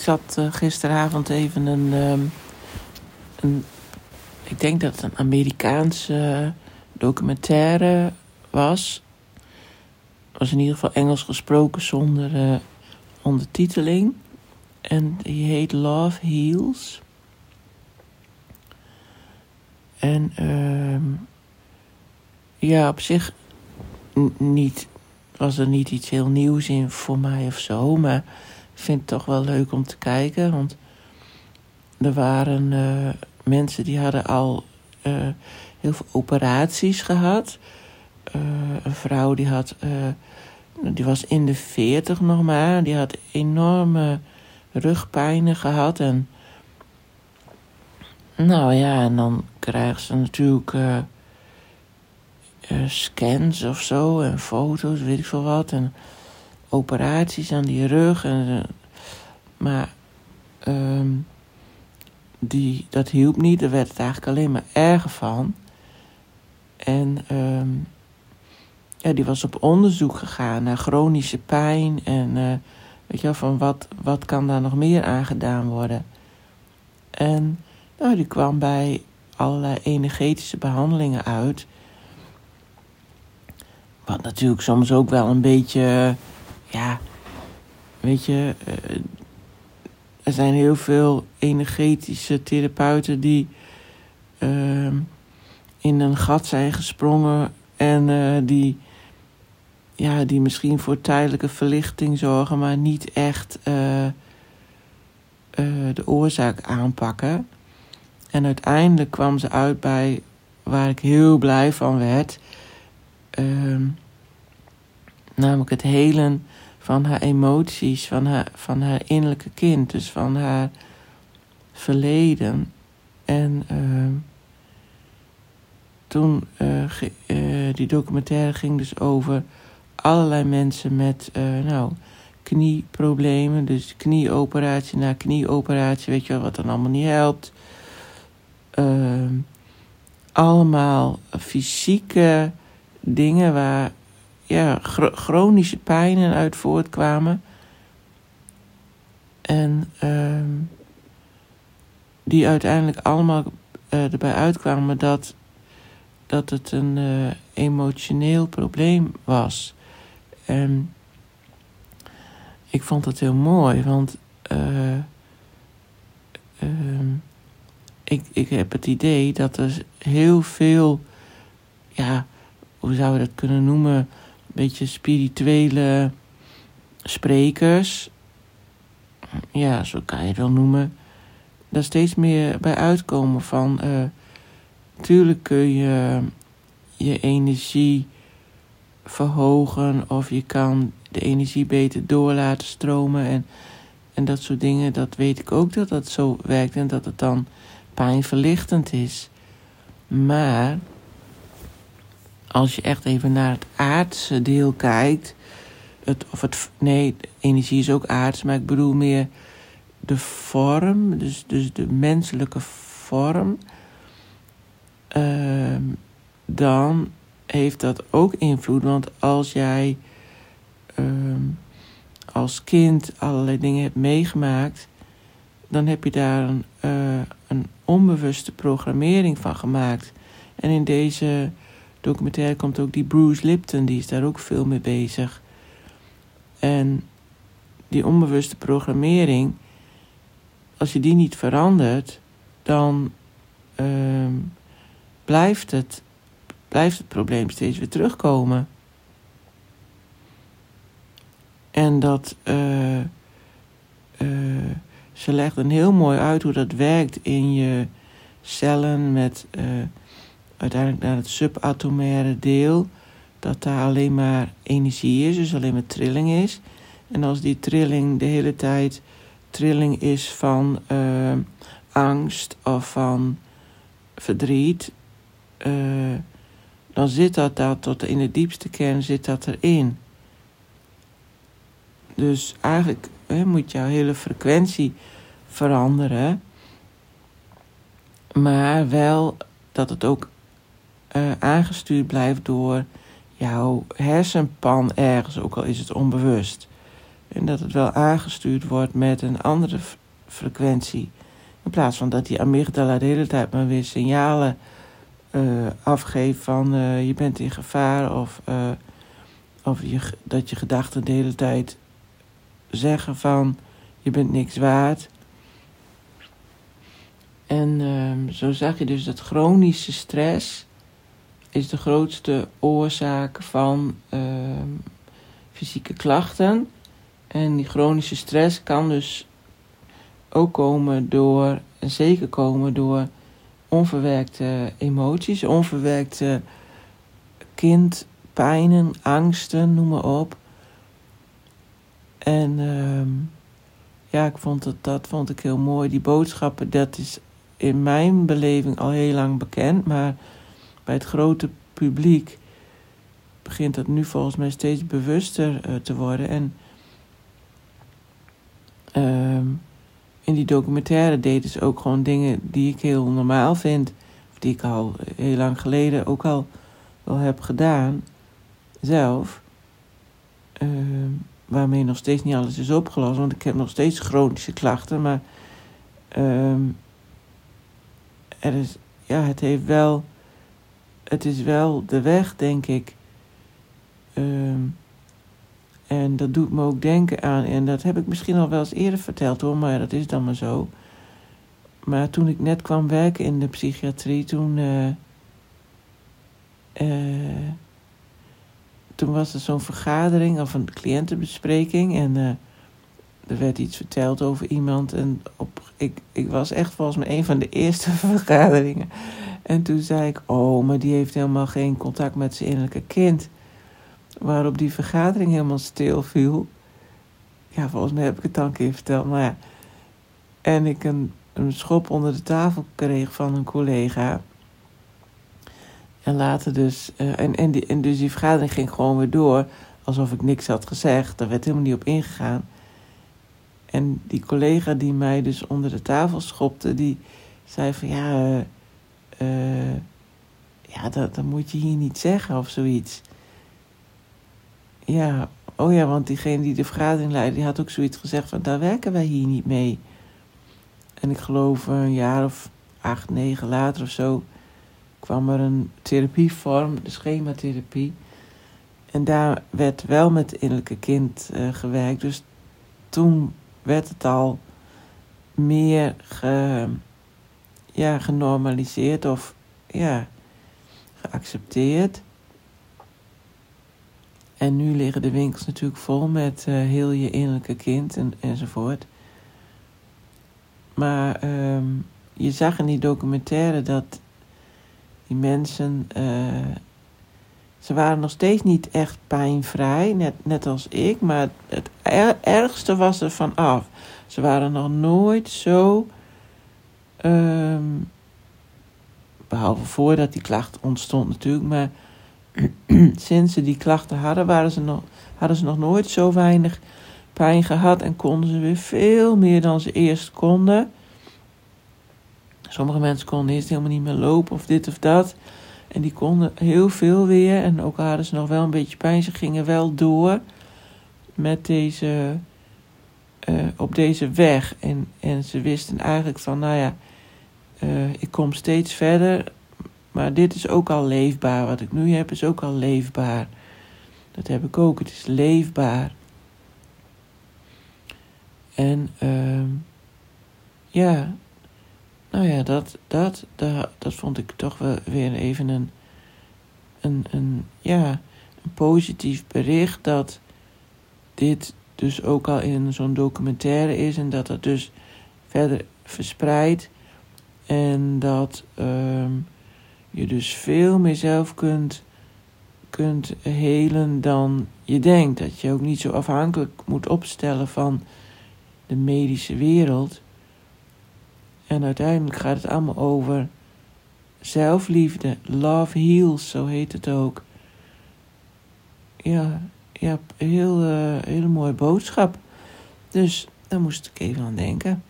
zat uh, gisteravond even een, um, een. Ik denk dat het een Amerikaanse documentaire was. Was in ieder geval Engels gesproken zonder uh, ondertiteling. En die heet Love Heals. En um, ja, op zich niet, was er niet iets heel nieuws in voor mij of zo. Maar vind het toch wel leuk om te kijken. Want er waren uh, mensen die hadden al uh, heel veel operaties gehad. Uh, een vrouw die had, die was in de veertig nog maar. Die had enorme rugpijnen gehad. En nou ja, en dan krijgen ze natuurlijk scans of zo en foto's, weet ik veel wat. En operaties aan die rug. En, maar um, die, dat hielp niet. Er werd het eigenlijk alleen maar erger van. En um, ja, die was op onderzoek gegaan naar chronische pijn. En uh, weet je wel, van wat, wat kan daar nog meer aan gedaan worden. En nou, die kwam bij allerlei energetische behandelingen uit. Wat natuurlijk soms ook wel een beetje, ja, weet je, uh, er zijn heel veel energetische therapeuten die uh, in een gat zijn gesprongen en uh, die, ja, die misschien voor tijdelijke verlichting zorgen, maar niet echt uh, de oorzaak aanpakken. En uiteindelijk kwam ze uit bij waar ik heel blij van werd. Uh, namelijk het helen van haar emoties, van haar, van haar innerlijke kind, dus van haar verleden. En uh, toen, ge, uh, die documentaire ging dus over allerlei mensen met, nou, knieproblemen. Dus knieoperatie na knieoperatie, weet je wel, wat dan allemaal niet helpt. Ehm, allemaal fysieke dingen waar ja, chronische pijnen uit voortkwamen. En uh, die uiteindelijk allemaal uh, erbij uitkwamen dat, dat het een uh, emotioneel probleem was. En ik vond dat heel mooi, want uh, ik, ik heb het idee dat er heel veel, ja, hoe zou je dat kunnen noemen? Beetje spirituele sprekers. Ja, zo kan je het wel noemen. Daar steeds meer bij uitkomen van. Uh, tuurlijk kun je je energie verhogen of je kan de energie beter door laten stromen en, en dat soort dingen. Dat weet ik ook dat dat zo werkt en dat het dan pijnverlichtend is. Maar als je echt even naar het aardse deel kijkt, het, of het, nee, energie is ook aards, maar ik bedoel meer de vorm, dus, dus de menselijke vorm, uh, dan heeft dat ook invloed. Want als jij uh, als kind allerlei dingen hebt meegemaakt, dan heb je daar een, uh, een onbewuste programmering van gemaakt. En in deze documentaire komt ook die Bruce Lipton, die is daar ook veel mee bezig. En die onbewuste programmering, als je die niet verandert, dan uh, blijft, het, blijft het probleem steeds weer terugkomen. En dat. Uh, uh, ze legt een heel mooi uit hoe dat werkt in je cellen met uh, uiteindelijk naar het subatomaire deel. Dat daar alleen maar energie is, dus alleen maar trilling is. En als die trilling de hele tijd trilling is van uh, angst of van verdriet, uh, dan zit dat daar tot in de diepste kern zit dat erin. Dus eigenlijk moet jouw hele frequentie veranderen. Maar wel dat het ook uh, aangestuurd blijft door jouw hersenpan ergens, ook al is het onbewust. En dat het wel aangestuurd wordt met een andere frequentie. In plaats van dat die amygdala de hele tijd maar weer signalen uh, afgeeft van uh, je bent in gevaar of, of je, dat je gedachten de hele tijd zeggen van je bent niks waard. En ehm, zo zag je dus dat chronische stress is de grootste oorzaak van ehm, fysieke klachten. En die chronische stress kan dus ook komen door, en zeker komen door onverwerkte emoties, onverwerkte kindpijnen, angsten, noem maar op. En uh, ja, ik vond het, dat vond ik heel mooi. Die boodschappen, dat is in mijn beleving al heel lang bekend, maar bij het grote publiek begint dat nu volgens mij steeds bewuster uh, te worden. En uh, in die documentaire deden ze ook gewoon dingen die ik heel normaal vind. Of die ik al heel lang geleden ook al wel heb gedaan. Zelf. Uh, waarmee nog steeds niet alles is opgelost. Want ik heb nog steeds chronische klachten. Maar uh, er is, ja, het heeft wel. Het is wel de weg, denk ik. Uh, en dat doet me ook denken aan, en dat heb ik misschien al wel eens eerder verteld hoor, maar dat is dan maar zo. Maar toen ik net kwam werken in de psychiatrie, toen. Uh, uh, toen was er zo'n vergadering of een cliëntenbespreking en uh, er werd iets verteld over iemand. En op, ik, ik was echt volgens mij een van de eerste vergaderingen. En toen zei ik: Oh, maar die heeft helemaal geen contact met zijn innerlijke kind waarop die vergadering helemaal stil viel. Ja, volgens mij heb ik het dan een keer verteld, maar ja. En ik een, een schop onder de tafel kreeg van een collega. En later dus, uh, en, en, die, dus die vergadering ging gewoon weer door, alsof ik niks had gezegd. Daar werd helemaal niet op ingegaan. En die collega die mij dus onder de tafel schopte, die zei van ja, uh, uh, ja dat, dat moet je hier niet zeggen of zoiets. Ja, oh ja, want diegene die de vergadering leidde, die had ook zoiets gezegd van daar werken wij hier niet mee. En ik geloof een jaar of acht, negen later of zo kwam er een therapievorm, de schematherapie. En daar werd wel met het innerlijke kind uh, gewerkt. Dus toen werd het al meer ge, ja, genormaliseerd of ja, geaccepteerd. En nu liggen de winkels natuurlijk vol met uh, heel je innerlijke kind en, enzovoort. Maar um, je zag in die documentaire dat die mensen. Uh, ze waren nog steeds niet echt pijnvrij, net, net als ik. Maar het er, ergste was er van af. Ze waren nog nooit zo. Um, behalve voordat die klacht ontstond natuurlijk, maar sinds ze die klachten hadden, waren ze nog, hadden ze nog nooit zo weinig pijn gehad en konden ze weer veel meer dan ze eerst konden. Sommige mensen konden eerst helemaal niet meer lopen of dit of dat. En die konden heel veel weer. En ook hadden ze nog wel een beetje pijn. Ze gingen wel door met deze, uh, op deze weg. En, en ze wisten eigenlijk van, nou ja, uh, ik kom steeds verder. Maar dit is ook al leefbaar. Wat ik nu heb is ook al leefbaar. Dat heb ik ook. Het is leefbaar. En uh, ja, nou ja, dat, dat, dat, dat vond ik toch wel weer even een, een, een, ja, een positief bericht dat dit dus ook al in zo'n documentaire is en dat het dus verder verspreidt en dat um, je dus veel meer zelf kunt, kunt helen dan je denkt. Dat je ook niet zo afhankelijk moet opstellen van de medische wereld. En uiteindelijk gaat het allemaal over zelfliefde. Love heals, zo heet het ook. Ja, ja heel, uh, hele mooie boodschap. Dus daar moest ik even aan denken.